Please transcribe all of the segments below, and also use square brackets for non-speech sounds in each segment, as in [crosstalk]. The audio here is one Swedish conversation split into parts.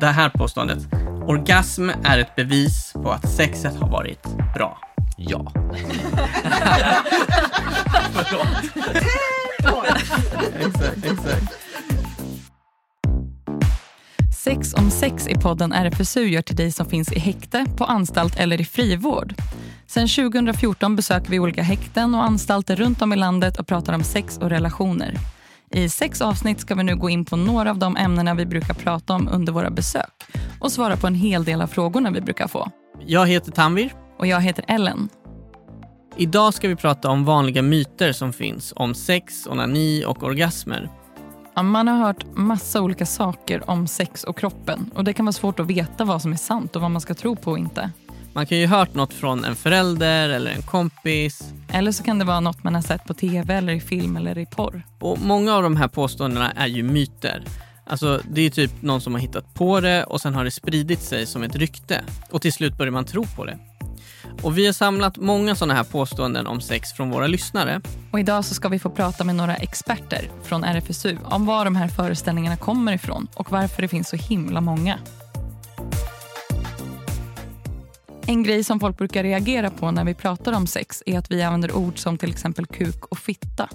det här påståendet. Orgasm är ett bevis på att sexet har varit bra. Ja. [laughs] exakt, exakt. Sex om sex i podden RFSU gör till dig som finns i häkte, på anstalt eller i frivård. Sen 2014 besöker vi olika häkten och anstalter runt om i landet och pratar om sex och relationer. I sex avsnitt ska vi nu gå in på några av de ämnena vi brukar prata om under våra besök och svara på en hel del av frågorna vi brukar få. Jag heter Tanvir. Och jag heter Ellen. Idag ska vi prata om vanliga myter som finns om sex, onani och orgasmer. Ja, man har hört massa olika saker om sex och kroppen och det kan vara svårt att veta vad som är sant och vad man ska tro på och inte. Man kan ju ha hört något från en förälder eller en kompis. Eller så kan det vara något man har sett på tv eller i film eller i porr. Och många av de här påståendena är ju myter. Alltså det är typ någon som har hittat på det och sen har det spridit sig som ett rykte. Och till slut börjar man tro på det. Och vi har samlat många sådana här påståenden om sex från våra lyssnare. Och idag så ska vi få prata med några experter från RFSU om var de här föreställningarna kommer ifrån och varför det finns så himla många. En grej som folk brukar reagera på när vi pratar om sex är att vi använder ord som till exempel kuk och fitta.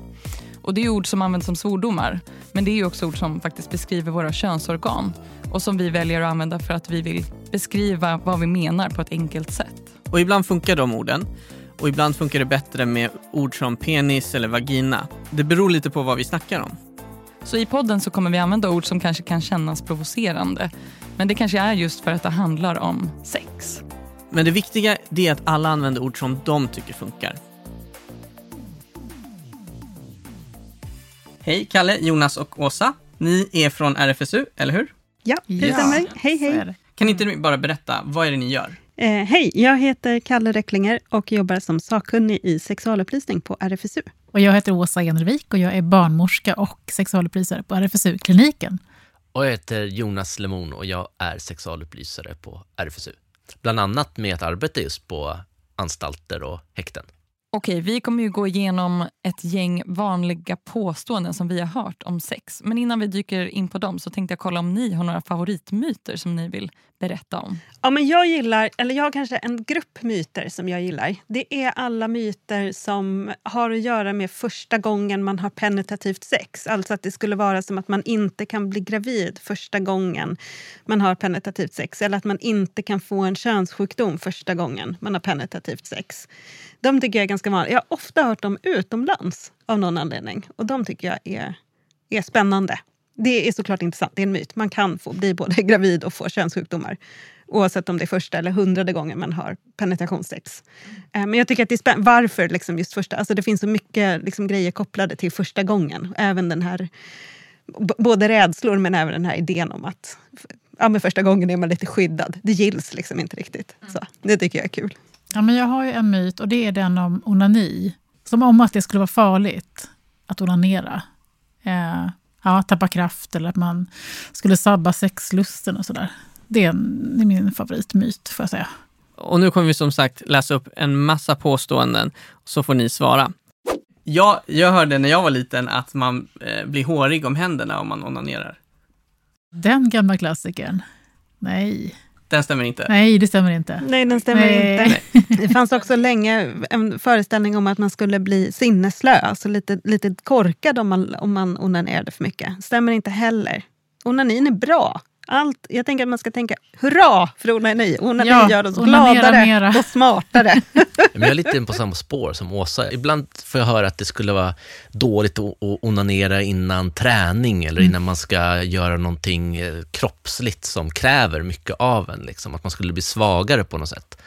Och Det är ord som används som svordomar, men det är också ord som faktiskt beskriver våra könsorgan och som vi väljer att använda för att vi vill beskriva vad vi menar på ett enkelt sätt. Och ibland funkar de orden. Och ibland funkar det bättre med ord som penis eller vagina. Det beror lite på vad vi snackar om. Så i podden så kommer vi använda ord som kanske kan kännas provocerande. Men det kanske är just för att det handlar om sex. Men det viktiga är att alla använder ord som de tycker funkar. Hej Kalle, Jonas och Åsa. Ni är från RFSU, eller hur? Ja, det stämmer. Hej, hej. Kan inte ni bara berätta, vad är det ni gör? Eh, hej, jag heter Kalle Recklinger och jobbar som sakkunnig i sexualupplysning på RFSU. Och jag heter Åsa Enervik och jag är barnmorska och sexualupplysare på RFSU-kliniken. Och jag heter Jonas Lemon och jag är sexualupplysare på RFSU. Bland annat med att arbeta just på anstalter och häkten. Okej, vi kommer ju gå igenom ett gäng vanliga påståenden som vi har hört om sex. Men innan vi dyker in på dem så tänkte jag kolla om ni har några favoritmyter som ni vill berätta om. Ja, men jag gillar, eller jag har kanske en grupp myter som jag gillar. Det är alla myter som har att göra med första gången man har penetrativt sex. Alltså att det skulle vara som att man inte kan bli gravid första gången man har penetrativt sex. Eller att man inte kan få en könssjukdom första gången man har penetrativt sex. De tycker jag är ganska vanliga. Jag har ofta hört dem utomlands av någon anledning. Och de tycker jag är, är spännande. Det är såklart inte sant, det är en myt. Man kan få bli både [laughs] gravid och få könssjukdomar. Oavsett om det är första eller hundrade gången man har penetrationssex. Mm. Men jag tycker att det är spännande. Varför liksom just första? Alltså det finns så mycket liksom grejer kopplade till första gången. Även den här, både rädslor men även den här idén om att ja, men första gången är man lite skyddad. Det gills liksom inte riktigt. Mm. Så Det tycker jag är kul. Ja, men jag har ju en myt och det är den om onani. Som om att det skulle vara farligt att onanera. Eh, ja, tappa kraft eller att man skulle sabba sexlusten och sådär. Det, är det är min favoritmyt, får jag säga. Och nu kommer vi som sagt läsa upp en massa påståenden, så får ni svara. Ja, jag hörde när jag var liten att man eh, blir hårig om händerna om man onanerar. Den gamla klassikern. Nej. Den stämmer inte? Nej, det stämmer inte. Nej, den stämmer Nej. inte. Det fanns också länge en föreställning om att man skulle bli sinneslö, alltså lite, lite korkad om man, om man onanerade för mycket. Stämmer inte heller. Onanin är bra. Allt, jag tänker att man ska tänka hurra för onani. Onani ja, gör oss gladare mera. och smartare. [laughs] Men jag är lite på samma spår som Åsa. Ibland får jag höra att det skulle vara dåligt att onanera innan träning eller innan man ska göra någonting eh, kroppsligt som kräver mycket av en. Liksom. Att man skulle bli svagare på något sätt.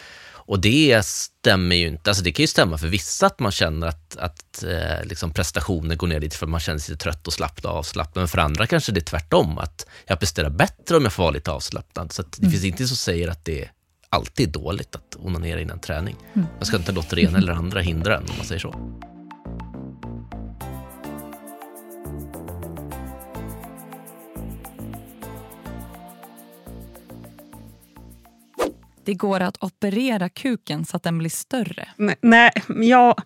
Och det stämmer ju inte. Alltså det kan ju stämma för vissa att man känner att, att eh, liksom prestationer går ner lite för man känner sig trött och slappnad och avslappnad. Men för andra kanske det är tvärtom, att jag presterar bättre om jag får vara lite avslappnad. Så det mm. finns inte som säger att det alltid är dåligt att onanera innan träning. Mm. Man ska inte låta det ena eller andra hindra en om man säger så. Det går att operera kuken så att den blir större? Nej, ja,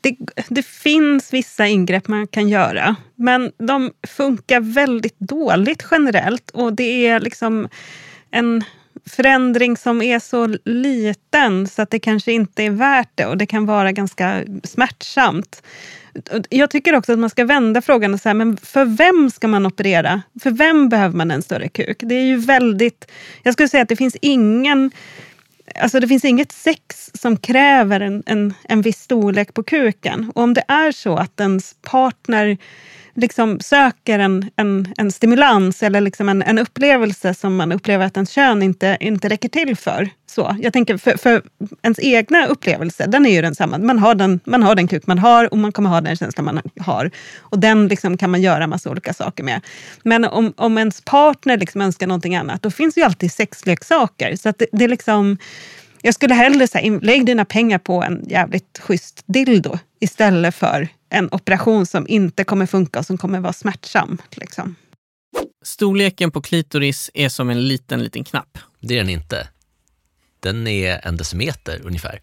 det, det finns vissa ingrepp man kan göra. Men de funkar väldigt dåligt generellt. Och det är liksom en förändring som är så liten så att det kanske inte är värt det och det kan vara ganska smärtsamt. Jag tycker också att man ska vända frågan och säga, men för vem ska man operera? För vem behöver man en större kuk? Det är ju väldigt... Jag skulle säga att det finns ingen... Alltså det finns inget sex som kräver en, en, en viss storlek på kuken. Och om det är så att ens partner liksom söker en, en, en stimulans eller liksom en, en upplevelse som man upplever att ens kön inte, inte räcker till för. Så, jag tänker för, för ens egna upplevelse, den är ju densamma. Man har den, man har den kuk man har och man kommer ha den känslan man har. Och den liksom kan man göra massa olika saker med. Men om, om ens partner liksom önskar någonting annat, då finns ju alltid sexleksaker. Så att det, det är liksom... Jag skulle hellre säga, lägg dina pengar på en jävligt schysst dildo istället för en operation som inte kommer funka och som kommer vara smärtsam. Liksom. Storleken på klitoris är som en liten, liten knapp. Det är den inte. Den är en decimeter ungefär.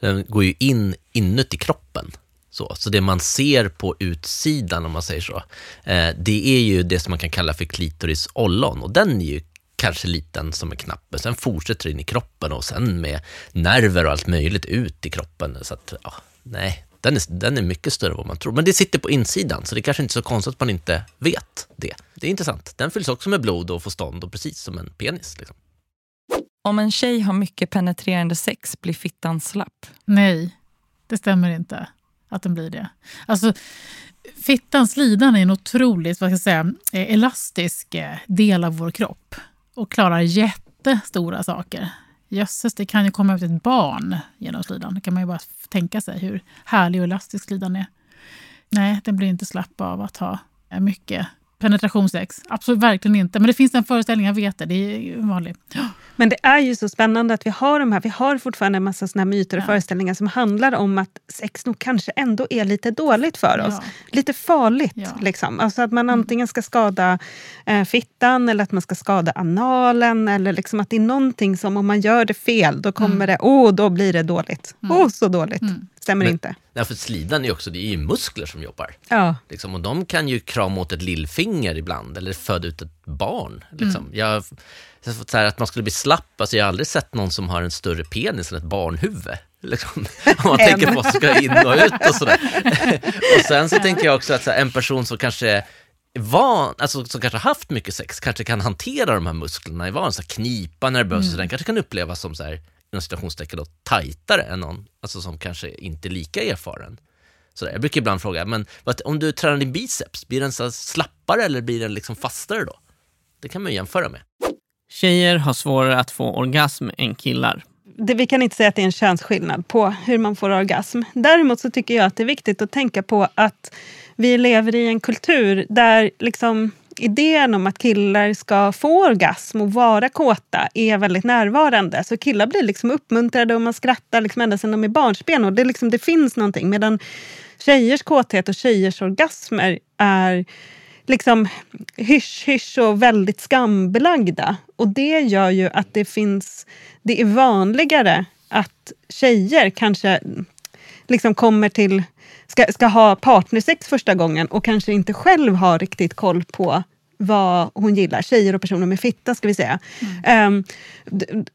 Den går ju in inuti kroppen. Så, så det man ser på utsidan, om man säger så, eh, det är ju det som man kan kalla för klitoris ollon och den är ju kanske liten som en knapp, men sen fortsätter det in i kroppen och sen med nerver och allt möjligt ut i kroppen. Så att, ja, nej, den är, den är mycket större än vad man tror. Men det sitter på insidan, så det är kanske inte är så konstigt att man inte vet det. Det är intressant. Den fylls också med blod och får stånd, och precis som en penis. Liksom. Om en tjej har mycket penetrerande sex, blir fittan slapp? Nej, det stämmer inte att den blir det. Alltså, fittans lidande är en otroligt vad ska jag säga, eh, elastisk eh, del av vår kropp och klarar jättestora saker. Jösses, det kan ju komma ut ett barn genom slidan. Det kan man ju bara tänka sig hur härlig och elastisk slidan är. Nej, den blir inte slapp av att ha mycket penetrationssex. Absolut verkligen inte. Men det finns en föreställning, jag vet det. Det är vanligt. Men det är ju så spännande att vi har de här. Vi har fortfarande en massa såna myter och ja. föreställningar som handlar om att sex nog kanske ändå är lite dåligt för oss. Ja. Lite farligt. Ja. Liksom. Alltså att man mm. antingen ska skada eh, fittan eller att man ska skada analen. Eller liksom att det är någonting som om man gör det fel, då kommer mm. det, åh, oh, då blir det dåligt. Åh, mm. oh, så dåligt. Mm. Stämmer Men, inte. Nej, för slidan är också, det är ju muskler som jobbar. Ja. Liksom, och de kan ju krama åt ett lillfinger ibland, eller föda ut ett barn. Liksom. Mm. Jag, så här, att man skulle bli slapp, alltså jag har aldrig sett någon som har en större penis än ett barnhuvud. [laughs] Liksom. Om man [laughs] tänker på vad som ska in och ut och sådär. [laughs] och sen så tänker jag också att här, en person som kanske van, alltså som kanske har haft mycket sex, kanske kan hantera de här musklerna i van, så här, knipa när det behövs, mm. den kanske kan upplevas som så här, inom citationstecken då, tajtare än någon alltså som kanske inte är lika erfaren. Så jag brukar ibland fråga, men om du tränar din biceps, blir den så slappare eller blir den liksom fastare då? Det kan man jämföra med. Tjejer har svårare att få orgasm än killar. Det, vi kan inte säga att det är en könsskillnad på hur man får orgasm. Däremot så tycker jag att det är viktigt att tänka på att vi lever i en kultur där liksom idén om att killar ska få orgasm och vara kåta är väldigt närvarande. Så killar blir liksom uppmuntrade och man skrattar liksom ända sedan de är barnsben. Och det, liksom, det finns någonting. Medan tjejers kåthet och tjejers orgasmer är liksom hysch-hysch och väldigt skambelagda. Och det gör ju att det finns... Det är vanligare att tjejer kanske liksom kommer till ska, ska ha partnersex första gången och kanske inte själv har riktigt koll på vad hon gillar. Tjejer och personer med fitta, ska vi säga. Mm. Um,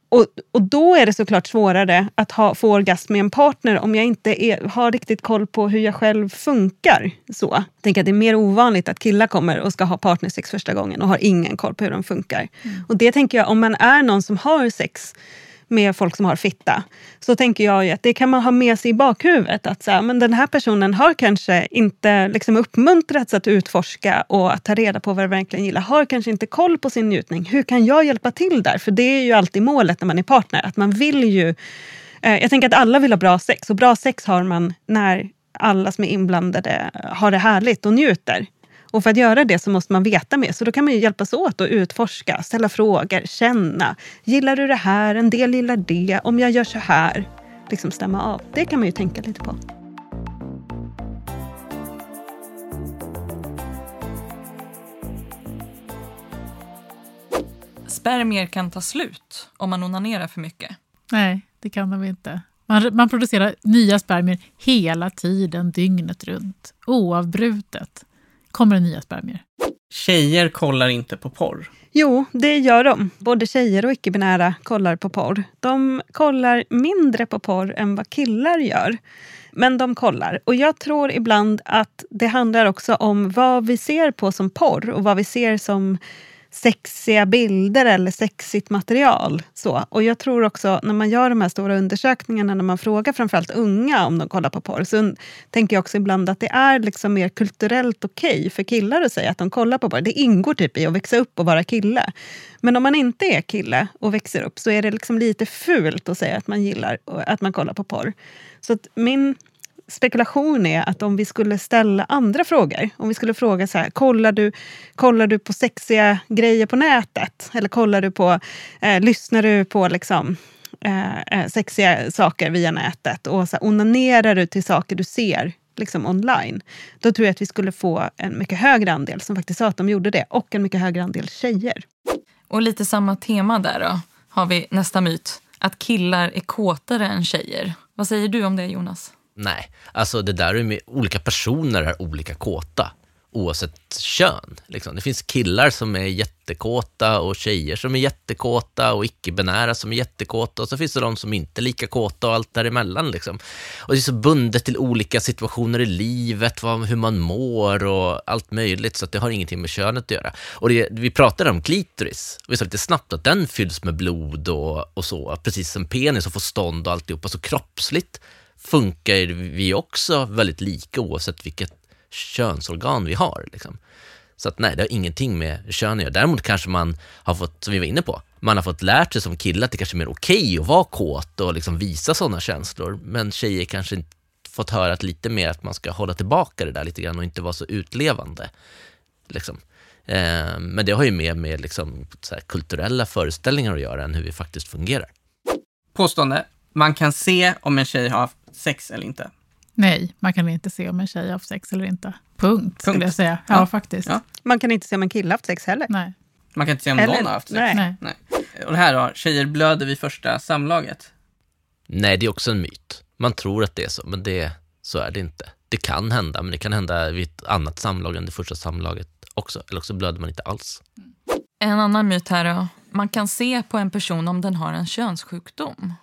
och, och då är det såklart svårare att ha, få orgasm med en partner om jag inte är, har riktigt koll på hur jag själv funkar. Så. Jag tänker att det är mer ovanligt att killar kommer och ska ha partnersex första gången och har ingen koll på hur de funkar. Mm. Och det tänker jag, om man är någon som har sex med folk som har fitta, så tänker jag att det kan man ha med sig i bakhuvudet. Att så här, men den här personen har kanske inte liksom uppmuntrats att utforska och att ta reda på vad den verkligen gillar. Har kanske inte koll på sin njutning. Hur kan jag hjälpa till där? För det är ju alltid målet när man är partner. Att man vill ju... Eh, jag tänker att alla vill ha bra sex och bra sex har man när alla som är inblandade har det härligt och njuter. Och för att göra det så måste man veta mer. Så då kan man ju hjälpas åt att utforska, ställa frågor, känna. Gillar du det här? En del gillar det. Om jag gör så här. Liksom stämma av. Det kan man ju tänka lite på. Spermier kan ta slut om man onanerar för mycket. Nej, det kan de inte. Man, man producerar nya spermier hela tiden, dygnet runt. Oavbrutet kommer det nya spermier. Tjejer kollar inte på porr. Jo, det gör de. Både tjejer och icke-binära kollar på porr. De kollar mindre på porr än vad killar gör. Men de kollar. Och jag tror ibland att det handlar också om vad vi ser på som porr och vad vi ser som sexiga bilder eller sexigt material. Så. Och jag tror också när man gör de här stora undersökningarna, när man frågar framförallt unga om de kollar på porr, så tänker jag också ibland att det är liksom mer kulturellt okej okay för killar att säga att de kollar på porr. Det ingår typ i att växa upp och vara kille. Men om man inte är kille och växer upp så är det liksom lite fult att säga att man gillar att man kollar på porr. Så min spekulation är att om vi skulle ställa andra frågor, om vi skulle fråga så här, kollar du, kollar du på sexiga grejer på nätet? Eller kollar du på, eh, lyssnar du på liksom, eh, eh, sexiga saker via nätet? Och så här, onanerar du till saker du ser liksom online? Då tror jag att vi skulle få en mycket högre andel som faktiskt sa att de gjorde det och en mycket högre andel tjejer. Och lite samma tema där då, har vi nästa myt. Att killar är kåtare än tjejer. Vad säger du om det Jonas? Nej, alltså det där är med olika personer är olika kåta oavsett kön. Liksom. Det finns killar som är jättekåta och tjejer som är jättekåta och icke-binära som är jättekåta och så finns det de som inte är lika kåta och allt däremellan. Liksom. Och det är så bundet till olika situationer i livet, vad, hur man mår och allt möjligt så att det har ingenting med könet att göra. Och det, vi pratade om klitoris, vi sa lite snabbt att den fylls med blod och, och så, precis som penis och får stånd och alltihopa, så kroppsligt funkar vi också väldigt lika oavsett vilket könsorgan vi har. Liksom. Så att nej, det har ingenting med kön att göra. Däremot kanske man har fått, som vi var inne på, man har fått lärt sig som kille att det kanske är mer okej okay att vara kåt och liksom visa sådana känslor. Men tjejer kanske inte fått höra att lite mer att man ska hålla tillbaka det där lite grann och inte vara så utlevande. Liksom. Eh, men det har ju mer med liksom, kulturella föreställningar att göra än hur vi faktiskt fungerar. Påstående. Man kan se om en tjej har sex eller inte. Nej, man kan inte se om en tjej har haft sex eller inte. Punkt, Punkt. skulle jag säga. Ja, ja. faktiskt. Ja. Man kan inte se om en kille har haft sex heller. Nej. Man kan inte se om eller, någon har haft sex. Nej. nej. nej. Och det här då, tjejer blöder vid första samlaget? Nej, det är också en myt. Man tror att det är så, men det, så är det inte. Det kan hända, men det kan hända vid ett annat samlag än det första samlaget också. Eller också blöder man inte alls. En annan myt här då. Man kan se på en person om den har en könssjukdom.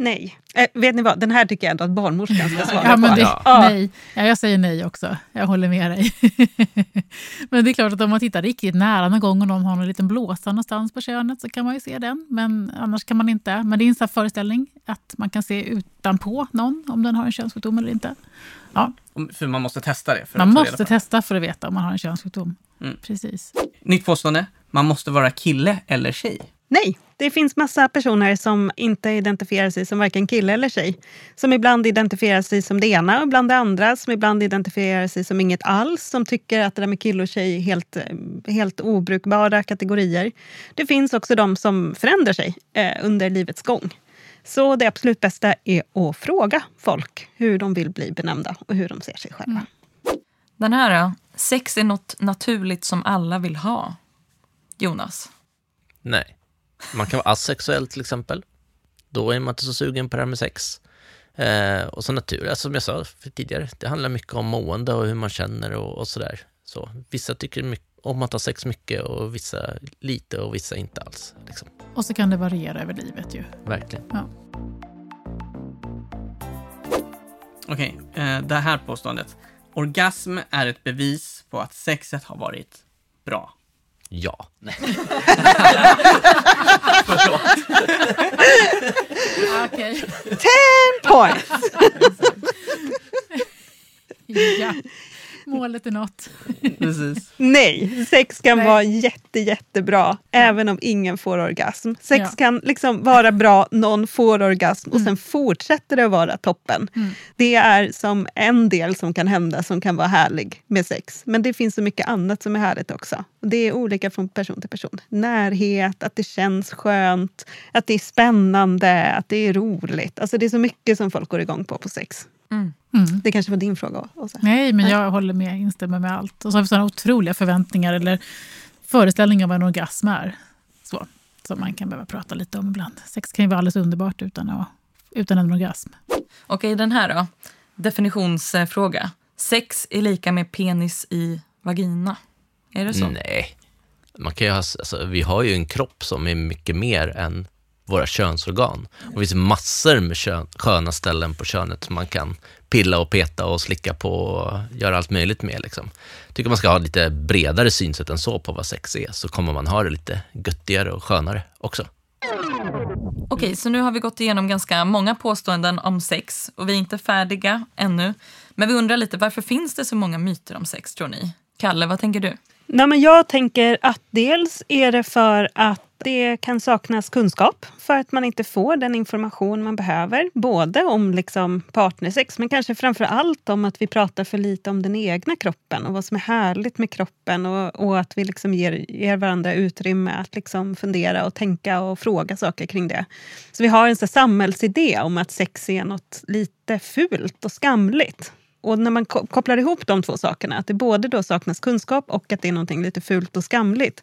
Nej. Eh, vet ni vad, den här tycker jag ändå att barnmorskan ska svara ja, men det, på. Ja. Nej, ja, jag säger nej också. Jag håller med dig. [laughs] men det är klart att om man tittar riktigt nära någon gång och någon har en liten blåsa någonstans på könet så kan man ju se den. Men annars kan man inte. Men det är en sån föreställning att man kan se utanpå någon om den har en könssjukdom eller inte. Ja. För man måste testa det? man måste testa för att veta om man har en könssjukdom. Mm. Precis. Nytt påstående. Man måste vara kille eller tjej. Nej, det finns massa personer som inte identifierar sig som varken kille eller tjej. Som ibland identifierar sig som det ena och ibland det andra. Som ibland identifierar sig som inget alls. Som tycker att det där med kille och tjej är helt, helt obrukbara kategorier. Det finns också de som förändrar sig eh, under livets gång. Så det absolut bästa är att fråga folk hur de vill bli benämnda och hur de ser sig själva. Mm. Den här då? Sex är något naturligt som alla vill ha. Jonas? Nej. Man kan vara asexuell till exempel. Då är man inte så sugen på det här med sex. Eh, och så natur, alltså, som jag sa för tidigare, det handlar mycket om mående och hur man känner och, och sådär. Så, vissa tycker mycket, om att ha sex mycket och vissa lite och vissa inte alls. Liksom. Och så kan det variera över livet ju. Verkligen. Ja. Okej, okay, eh, det här påståendet. Orgasm är ett bevis på att sexet har varit bra. Ja. [laughs] Okej. Ten points! [laughs] ja. Målet är nått. Precis. Nej, sex kan Nej. vara jätte, jättebra ja. även om ingen får orgasm. Sex ja. kan liksom vara bra, någon får orgasm och mm. sen fortsätter det att vara toppen. Mm. Det är som en del som kan hända som kan vara härlig med sex. Men det finns så mycket annat som är härligt också. Det är olika från person till person. Närhet, att det känns skönt, att det är spännande, att det är roligt. Alltså det är så mycket som folk går igång på på sex. Mm. Mm. Det kanske var din fråga? Åsa. Nej, men jag håller med. instämmer med allt. Och så har vi sådana otroliga förväntningar eller föreställningar om vad en orgasm är. Så, som man kan behöva prata lite om ibland. Sex kan ju vara alldeles underbart utan, att, utan en orgasm. Okej, den här då. Definitionsfråga. Sex är lika med penis i vagina. Är det så? Nej. Man kan ju ha, alltså, vi har ju en kropp som är mycket mer än våra könsorgan. Och det finns massor med kön, sköna ställen på könet som man kan pilla och peta och slicka på och göra allt möjligt med. Liksom. Jag tycker man ska ha lite bredare synsätt än så på vad sex är, så kommer man ha det lite göttigare och skönare också. Okej, så nu har vi gått igenom ganska många påståenden om sex och vi är inte färdiga ännu. Men vi undrar lite, varför finns det så många myter om sex tror ni? Kalle, vad tänker du? Nej, men jag tänker att dels är det för att det kan saknas kunskap för att man inte får den information man behöver. Både om liksom partnersex, men kanske framför allt om att vi pratar för lite om den egna kroppen och vad som är härligt med kroppen och, och att vi liksom ger, ger varandra utrymme att liksom fundera och tänka och fråga saker kring det. Så vi har en så samhällsidé om att sex är något lite fult och skamligt. Och när man kopplar ihop de två sakerna, att det både då saknas kunskap och att det är någonting lite fult och skamligt,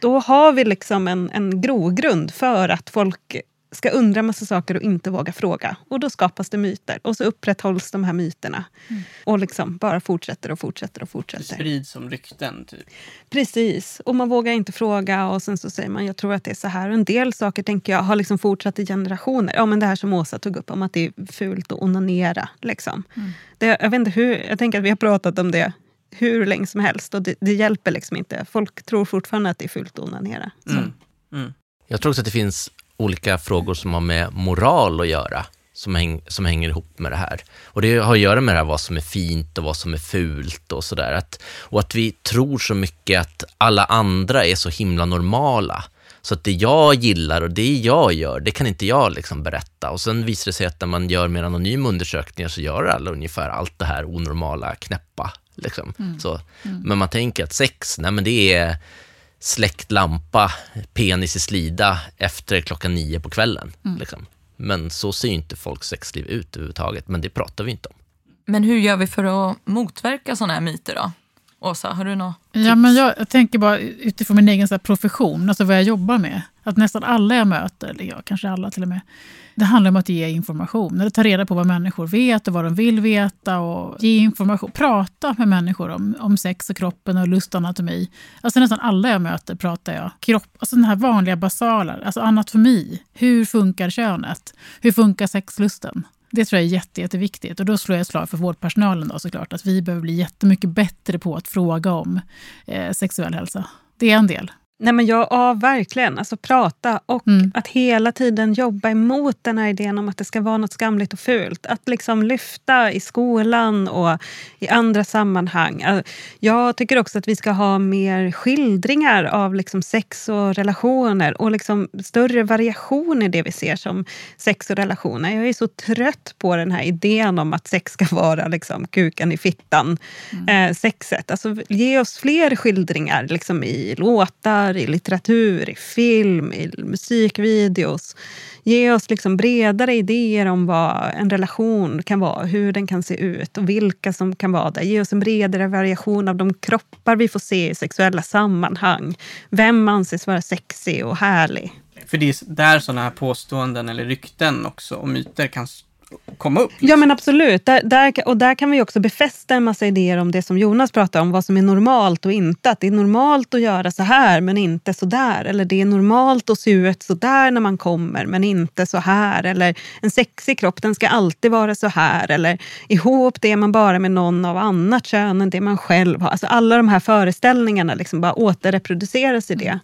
då har vi liksom en, en grogrund för att folk ska undra massa saker och inte våga fråga. Och då skapas det myter. Och så upprätthålls de här myterna. Mm. Och liksom bara fortsätter och fortsätter och fortsätter. Det sprids som rykten, typ. Precis. Och man vågar inte fråga och sen så säger man jag tror att det är så här. Och en del saker tänker jag har liksom fortsatt i generationer. Ja, men det här som Åsa tog upp om att det är fult att onanera. Liksom. Mm. Det, jag, vet inte hur, jag tänker att vi har pratat om det hur länge som helst och det, det hjälper liksom inte. Folk tror fortfarande att det är fult att onanera. Mm. Mm. Jag tror också att det finns olika frågor som har med moral att göra, som, häng, som hänger ihop med det här. Och det har att göra med det här vad som är fint och vad som är fult och sådär. Och att vi tror så mycket att alla andra är så himla normala. Så att det jag gillar och det jag gör, det kan inte jag liksom berätta. Och sen visar det sig att när man gör mer anonyma undersökningar så gör alla ungefär allt det här onormala, knäppa. Liksom. Mm. Så, mm. Men man tänker att sex, nej men det är släckt lampa, penis i slida efter klockan nio på kvällen. Mm. Liksom. Men så ser ju inte folks sexliv ut överhuvudtaget, men det pratar vi inte om. Men hur gör vi för att motverka sådana här myter då? Åsa, har du något tips? Ja, men jag, jag tänker bara utifrån min egen så profession, alltså vad jag jobbar med. Att nästan alla jag möter, eller ja, kanske alla till och med, det handlar om att ge information. Eller ta reda på vad människor vet och vad de vill veta. och Ge information. Prata med människor om, om sex och kroppen och lustanatomi. Alltså nästan alla jag möter pratar jag kropp. Alltså den här vanliga basala, alltså anatomi. Hur funkar könet? Hur funkar sexlusten? Det tror jag är jätte, jätteviktigt. Och då slår jag ett slag för vårdpersonalen då såklart. Att vi behöver bli jättemycket bättre på att fråga om eh, sexuell hälsa. Det är en del. Nej, men jag, ja, verkligen. Alltså prata och mm. att hela tiden jobba emot den här idén om att det ska vara något skamligt och fult. Att liksom lyfta i skolan och i andra sammanhang. Jag tycker också att vi ska ha mer skildringar av liksom sex och relationer och liksom större variation i det vi ser som sex och relationer. Jag är så trött på den här idén om att sex ska vara liksom kuken i fittan, mm. eh, sexet. Alltså, ge oss fler skildringar liksom i låtar i litteratur, i film, i musikvideos. Ge oss liksom bredare idéer om vad en relation kan vara, hur den kan se ut och vilka som kan vara där. Ge oss en bredare variation av de kroppar vi får se i sexuella sammanhang. Vem anses vara sexig och härlig? För det är där sådana här påståenden eller rykten också och myter kan komma upp. Liksom. Ja men absolut. Där, där, och där kan vi också befästa en massa idéer om det som Jonas pratar om, vad som är normalt och inte. Att det är normalt att göra så här men inte så där. Eller det är normalt att se ut så där när man kommer men inte så här. Eller en sexig kropp den ska alltid vara så här. Eller ihop det är man bara med någon av annat kön än det man själv har. Alltså alla de här föreställningarna liksom bara återreproduceras i det.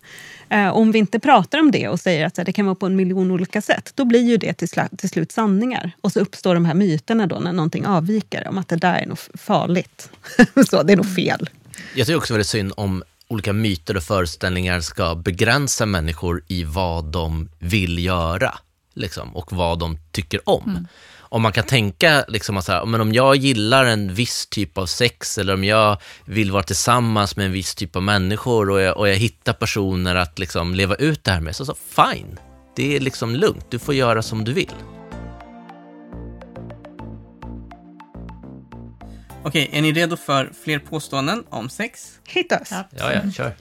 Eh, om vi inte pratar om det och säger att det kan vara på en miljon olika sätt, då blir ju det till, till slut sanningar. Och så uppstår de här myterna då när någonting avviker om att det där är nog farligt. [laughs] så, det är nog fel. Jag tycker också väldigt synd om olika myter och föreställningar ska begränsa människor i vad de vill göra liksom, och vad de tycker om. Mm om man kan tänka liksom att så här, men om jag gillar en viss typ av sex eller om jag vill vara tillsammans med en viss typ av människor och jag, och jag hittar personer att liksom leva ut det här med, så, så fine. Det är liksom lugnt, du får göra som du vill. Okej, är ni redo för fler påståenden om sex? Hit oss! Ja, ja, kör.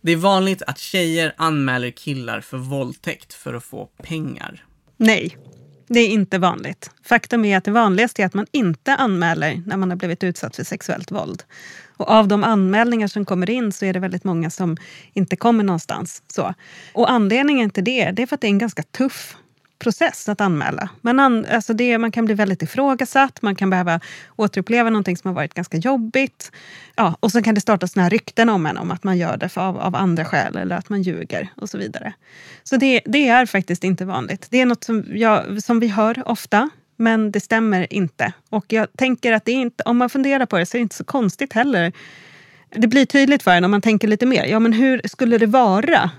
Det är vanligt att tjejer anmäler killar för våldtäkt för att få pengar. Nej det är inte vanligt. Faktum är att det vanligaste är att man inte anmäler när man har blivit utsatt för sexuellt våld. Och av de anmälningar som kommer in så är det väldigt många som inte kommer någonstans. Så. Och anledningen till det, det är för att det är en ganska tuff process att anmäla. Man, an, alltså det, man kan bli väldigt ifrågasatt, man kan behöva återuppleva någonting som har varit ganska jobbigt. Ja, och så kan det starta såna här rykten om en om att man gör det för, av, av andra skäl eller att man ljuger och så vidare. Så det, det är faktiskt inte vanligt. Det är något som, jag, som vi hör ofta, men det stämmer inte. Och jag tänker att det är inte, om man funderar på det så är det inte så konstigt heller. Det blir tydligt för en om man tänker lite mer. Ja, men hur skulle det vara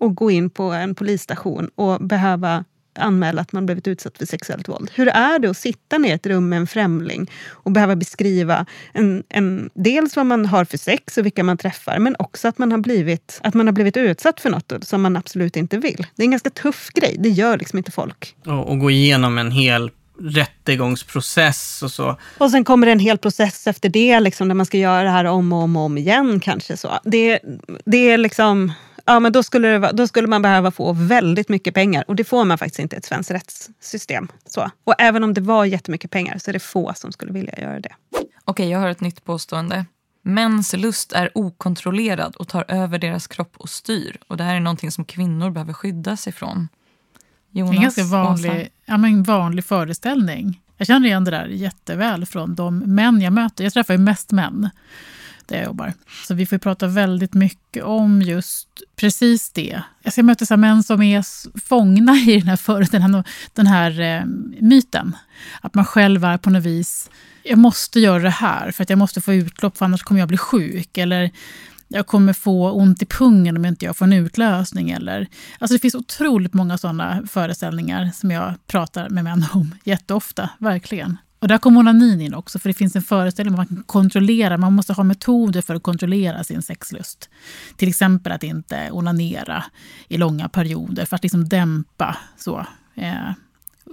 att gå in på en polisstation och behöva anmäla att man blivit utsatt för sexuellt våld. Hur är det att sitta ner i ett rum med en främling och behöva beskriva en, en, dels vad man har för sex och vilka man träffar, men också att man har blivit, att man har blivit utsatt för något som man absolut inte vill. Det är en ganska tuff grej. Det gör liksom inte folk. Och, och gå igenom en hel rättegångsprocess och så. Och sen kommer det en hel process efter det, liksom, där man ska göra det här om och om, och om igen. kanske så. Det, det är liksom ja, men då, skulle det, då skulle man behöva få väldigt mycket pengar. Och det får man faktiskt inte i ett svenskt rättssystem. Så. Och även om det var jättemycket pengar så är det få som skulle vilja göra det. Okej, jag har ett nytt påstående. Mäns lust är okontrollerad och tar över deras kropp och styr. Och Det här är någonting som kvinnor behöver skydda sig från. Jonas, det är en ganska vanlig, ja, men vanlig föreställning. Jag känner igen det där jätteväl från de män jag möter. Jag träffar ju mest män där jag jobbar. Så vi får prata väldigt mycket om just precis det. Alltså jag möter så män som är fångna i den här, för, den här, den här eh, myten. Att man själv är på något vis, jag måste göra det här för att jag måste få utlopp för annars kommer jag bli sjuk. Eller jag kommer få ont i pungen om inte jag får en utlösning. Eller, alltså det finns otroligt många sådana föreställningar som jag pratar med män om jätteofta, verkligen. Och där kommer onanin in också, för det finns en föreställning om att man kan kontrollera, man måste ha metoder för att kontrollera sin sexlust. Till exempel att inte onanera i långa perioder för att liksom dämpa, så, eh,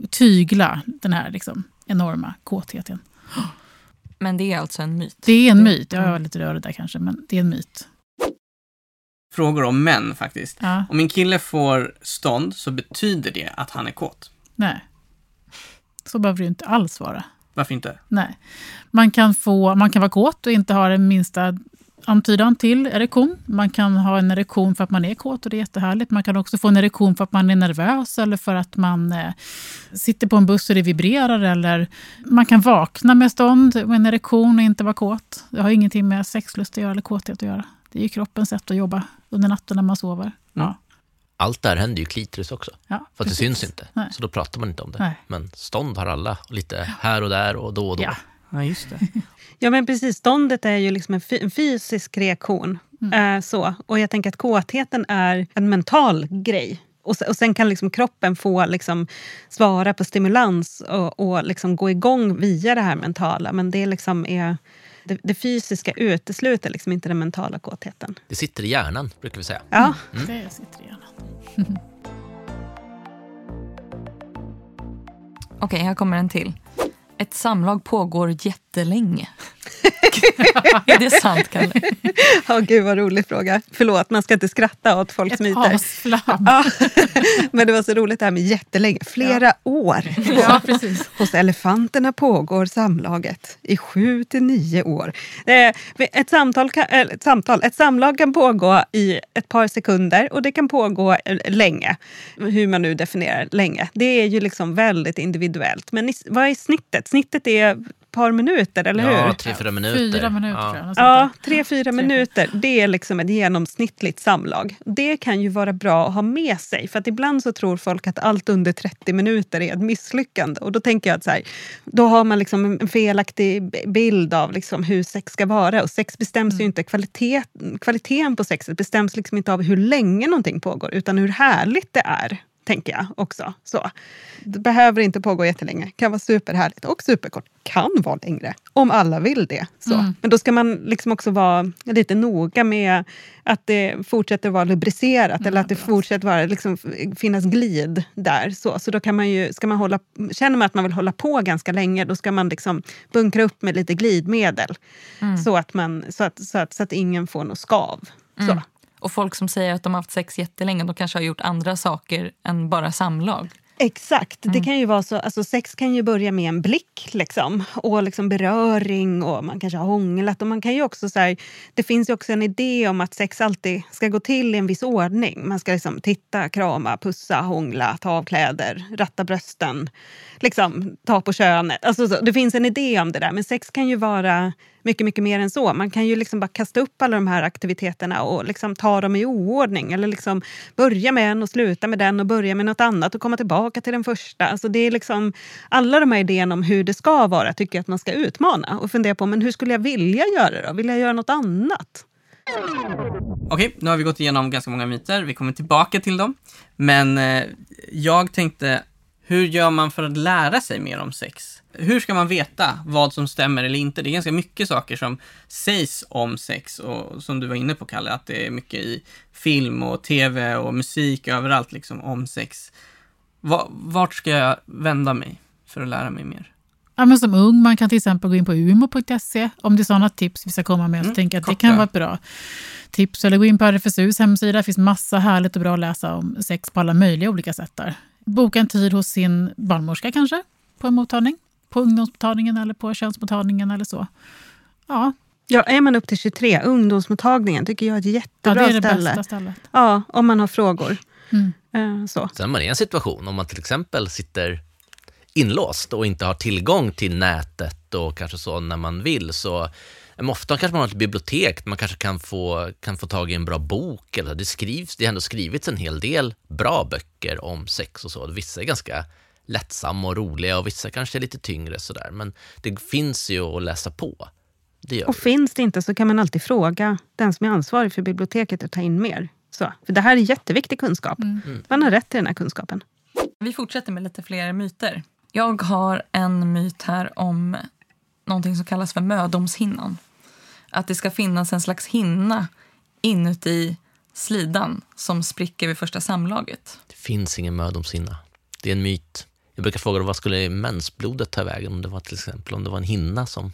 tygla den här liksom enorma kåtheten. Men det är alltså en myt? Det är en myt. Jag var lite rörig där kanske, men det är en myt. Frågor om män faktiskt. Ja. Om min kille får stånd så betyder det att han är kåt. Nej. Så behöver det inte alls vara. Varför inte? Nej. Man kan, få, man kan vara kåt och inte ha den minsta antydan till erektion. Man kan ha en erektion för att man är kåt och det är jättehärligt. Man kan också få en erektion för att man är nervös eller för att man eh, sitter på en buss och det vibrerar. Eller man kan vakna med stånd med en erektion och inte vara kåt. Det har ingenting med sexlust att göra eller kåthet att göra. Det är ju kroppens sätt att jobba under natten när man sover. Ja allt det här händer ju klitoris också. Ja, för att det syns inte. Nej. Så då pratar man inte om det. Nej. Men stånd har alla, lite här och där och då och då. Ja, ja just det. [laughs] ja men precis, ståndet är ju liksom en, fysisk reaktion. Mm. Eh, så. Och jag tänker att kåtheten är en mental grej. Och, och sen kan liksom kroppen få liksom svara på stimulans och, och liksom gå igång via det här mentala. Men det liksom är det, det, fysiska utesluter liksom inte den mentala kåtheten. Det sitter i hjärnan, brukar vi säga. Ja. Mm. Det sitter i hjärnan. [laughs] Okej, okay, här kommer en till. Ett samlag pågår jättelänge. [laughs] är det sant, Kalle? oh, gud, vad rolig fråga. Förlåt, man ska inte skratta åt folks Ett myter. Asflabb. Ja, [laughs] men det var så roligt det här med jättelänge. Flera ja. år. Ja, precis. Hos elefanterna pågår samlaget i sju till nio år. Ett, samtal kan, ett, samtal, ett samlag kan pågå i ett par sekunder och det kan pågå länge. Hur man nu definierar länge. Det är ju liksom väldigt individuellt. Men vad är snittet? Snittet är par minuter, eller hur? Ja, tre, fyra minuter. Fyra minuter ja. ja, tre, fyra minuter. Det är liksom ett genomsnittligt samlag. Det kan ju vara bra att ha med sig. För att ibland så tror folk att allt under 30 minuter är ett misslyckande. Och då tänker jag att så här, då har man liksom en felaktig bild av liksom hur sex ska vara. Och sex bestäms mm. ju inte, kvalitet, kvaliteten på sexet bestäms liksom inte av hur länge någonting pågår, utan hur härligt det är tänker jag också. Så. Det behöver inte pågå jättelänge. Det kan vara superhärligt och superkort. Kan vara längre, om alla vill det. Så. Mm. Men då ska man liksom också vara lite noga med att det fortsätter vara lubricerat mm, eller att det fortsätter vara, liksom, finnas glid där. Så, så då kan man ju, ska man hålla, känner man att man vill hålla på ganska länge, då ska man liksom bunkra upp med lite glidmedel. Mm. Så, att man, så, att, så, att, så att ingen får något skav. Så. Och folk som säger att de har haft sex jättelänge, de kanske har gjort andra saker än bara samlag. Exakt. Det kan ju vara så, alltså sex kan ju börja med en blick liksom, och liksom beröring och man kanske har hånglat. Och man kan ju också, så här, det finns ju också en idé om att sex alltid ska gå till i en viss ordning. Man ska liksom titta, krama, pussa, hångla, ta av kläder, ratta brösten, liksom, ta på könet. Alltså, så, det finns en idé om det där. Men sex kan ju vara mycket, mycket mer än så. Man kan ju liksom bara kasta upp alla de här aktiviteterna och liksom ta dem i oordning. Eller liksom börja med en och sluta med den och börja med något annat och komma tillbaka till den första. Alltså det är liksom, alla de här idéerna om hur det ska vara tycker jag att man ska utmana och fundera på men hur skulle jag vilja göra då? Vill jag göra något annat? Okej, nu har vi gått igenom ganska många myter. Vi kommer tillbaka till dem. Men eh, jag tänkte, hur gör man för att lära sig mer om sex? Hur ska man veta vad som stämmer eller inte? Det är ganska mycket saker som sägs om sex och som du var inne på Kalle, att det är mycket i film och tv och musik överallt liksom om sex. Va- Vart ska jag vända mig för att lära mig mer? Ja, men som ung man kan till exempel gå in på umo.se om det är sådana tips vi ska komma med. Så Mm, tänker jag att det korta. kan vara ett bra tips. Eller gå in på RFSUs hemsida. Det finns massa härligt och bra att läsa om sex på alla möjliga olika sätt där. Boka en tid hos sin barnmorska kanske, på en mottagning. På ungdomsmottagningen eller på könsmottagningen eller så. Ja, Ja, är man upp till 23, ungdomsmottagningen tycker jag är ett ja jättebra det är det ställe. bästa stället. Ja, om man har frågor. Mm. Eh, så. Sen är man i en situation, om man till exempel sitter inlåst och inte har tillgång till nätet och kanske så när man vill, så men ofta kanske man har ett bibliotek, man kanske kan få, kan få tag i en bra bok. Eller det, skrivs, det har ändå skrivits en hel del bra böcker om sex och så. Vissa är ganska lättsamma och roliga och vissa kanske är lite tyngre sådär. Men det finns ju att läsa på. Det gör Och det. finns det inte så kan man alltid fråga den som är ansvarig för biblioteket att ta in mer. Så, för det här är jätteviktig kunskap. Man har rätt till den här kunskapen. Vi fortsätter med lite fler myter. Jag har en myt här om någonting som kallas för mödomshinnan. Att det ska finnas en slags hinna inuti slidan som spricker vid första samlaget. Det finns ingen mödomshinna. Det är en myt. Jag brukar fråga vad skulle mensblodet ta vägen om det var till exempel om det var en hinna som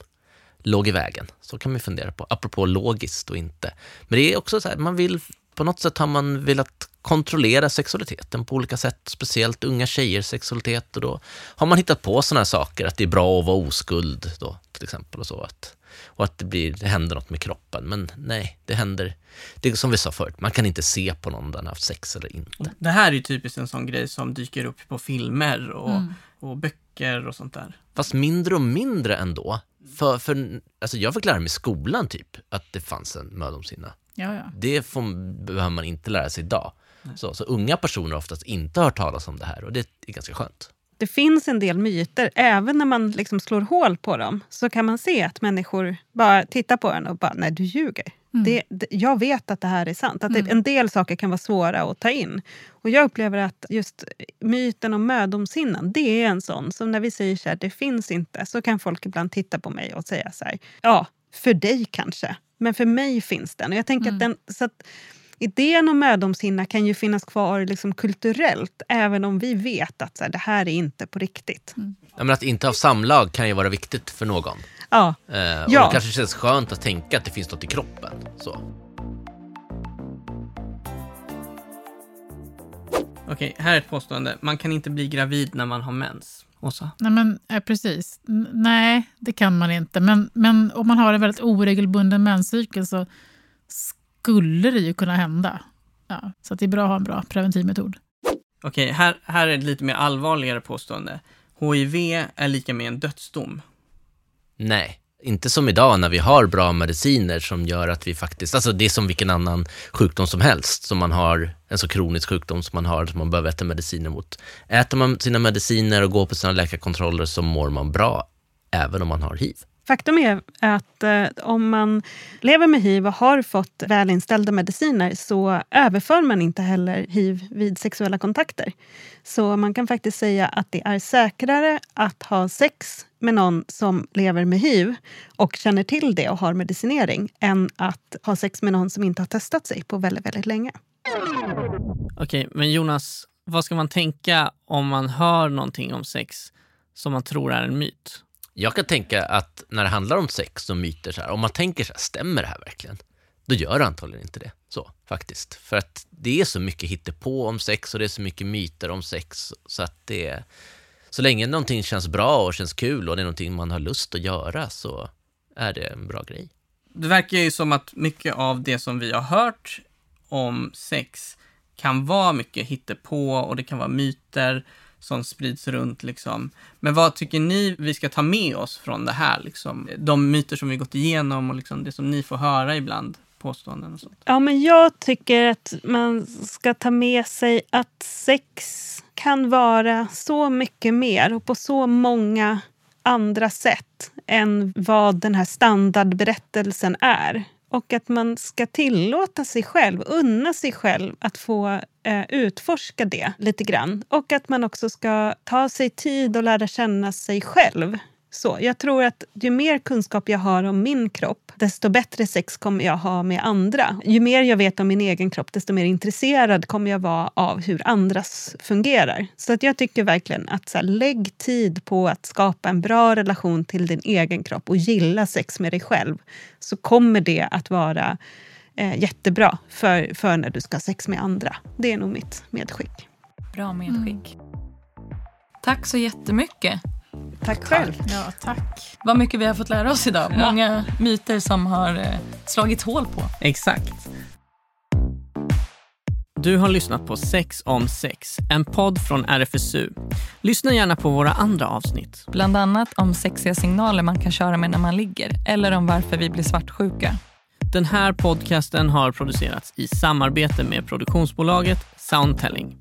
låg i vägen. Så kan man ju fundera på, apropå logiskt och inte. Men det är också så här, man vill, på något sätt har man velat kontrollera sexualiteten på olika sätt, speciellt unga tjejers sexualitet och då har man hittat på sådana här saker, att det är bra att vara oskuld då, till exempel och så. Att, och att det, blir, det händer något med kroppen. Men nej, det händer, det är som vi sa förut, man kan inte se på någon den har haft sex eller inte. Det här är ju typiskt en sån grej som dyker upp på filmer och, och böcker och sånt där. Fast mindre och mindre ändå. För, för, alltså jag fick lära mig i skolan typ att det fanns en mödomshinna. Ja, ja. Det får, behöver man inte lära sig idag. Så, så unga personer har oftast inte hört talas om det här och det är ganska skönt. Det finns en del myter, även när man liksom slår hål på dem så kan man se att människor bara tittar på en och bara, nej du ljuger. Det, det, jag vet att det här är sant. Att det, en del saker kan vara svåra att ta in. Och jag upplever att just myten om mödomshinnan, det är en sån som när vi säger så här, det finns inte, så kan folk ibland titta på mig och säga så här, ja, för dig kanske, men för mig finns den. Och jag tänker att den, så att, Idén om mödomshinna kan ju finnas kvar liksom kulturellt även om vi vet att så här, det här är inte på riktigt. Ja, men att inte ha samlag kan ju vara viktigt för någon. Ja, Eh, och Ja. det kanske känns skönt att tänka att det finns något i kroppen. Så. Okej, här är ett påstående. Man kan inte bli gravid när man har mens. Åsa? Nej, men, eh, precis. N- nej, det kan man inte. Men, men om man har en väldigt oregelbunden menscykel så skulle det ju kunna hända. Ja, så att det är bra att ha en bra preventivmetod. Okej, här, här är ett lite mer allvarligare påstående. HIV är lika med en dödsdom. Nej, inte som idag när vi har bra mediciner som gör att vi faktiskt, alltså det är som vilken annan sjukdom som helst, som man har, en så kronisk sjukdom som man har, som man behöver äta mediciner mot. Äter man sina mediciner och går på sina läkarkontroller så mår man bra, även om man har hiv faktum är att eh, om man lever med hiv och har fått välinställda mediciner så överför man inte heller hiv vid sexuella kontakter. Så man kan faktiskt säga att det är säkrare att ha sex med någon som lever med hiv och känner till det och har medicinering än att ha sex med någon som inte har testat sig på väldigt, väldigt länge. Okej, men Jonas, vad ska man tänka om man hör någonting om sex som man tror är en myt? Jag kan tänka att när det handlar om sex och myter, så här, om man tänker så här, stämmer det här verkligen? Då gör det antagligen inte det. Så, faktiskt. För att det är så mycket hittepå om sex och det är så mycket myter om sex. Så att det så länge någonting känns bra och känns kul och det är någonting man har lust att göra så är det en bra grej. Det verkar ju som att mycket av det som vi har hört om sex kan vara mycket hittepå och det kan vara myter som sprids runt liksom. Men vad tycker ni vi ska ta med oss från det här liksom? De myter som vi gått igenom och liksom det som ni får höra ibland, påståenden och sånt. Ja, men jag tycker att man ska ta med sig att sex kan vara så mycket mer och på så många andra sätt än vad den här standardberättelsen är. Och att man ska tillåta sig själv, unna sig själv att få eh, utforska det lite grann. Och att man också ska ta sig tid och lära känna sig själv så, jag tror att ju mer kunskap jag har om min kropp, desto bättre sex kommer jag ha med andra. Ju mer jag vet om min egen kropp, desto mer intresserad kommer jag vara av hur andras fungerar. Så att jag tycker verkligen att så här, lägg tid på att skapa en bra relation till din egen kropp och gilla sex med dig själv. Så kommer det att vara eh, jättebra för, för när du ska ha sex med andra. Det är nog mitt medskick. Bra medskick. Mm. Tack så jättemycket. Tack själv. Ja, tack. Vad mycket vi har fått lära oss idag. Många myter som har eh, slagit hål på. Exakt. Du har lyssnat på Sex om sex, en podd från RFSU. Lyssna gärna på våra andra avsnitt. Bland annat om sexiga signaler man kan köra med när man ligger eller om varför vi blir svartsjuka. Den här podcasten har producerats i samarbete med produktionsbolaget Soundtelling.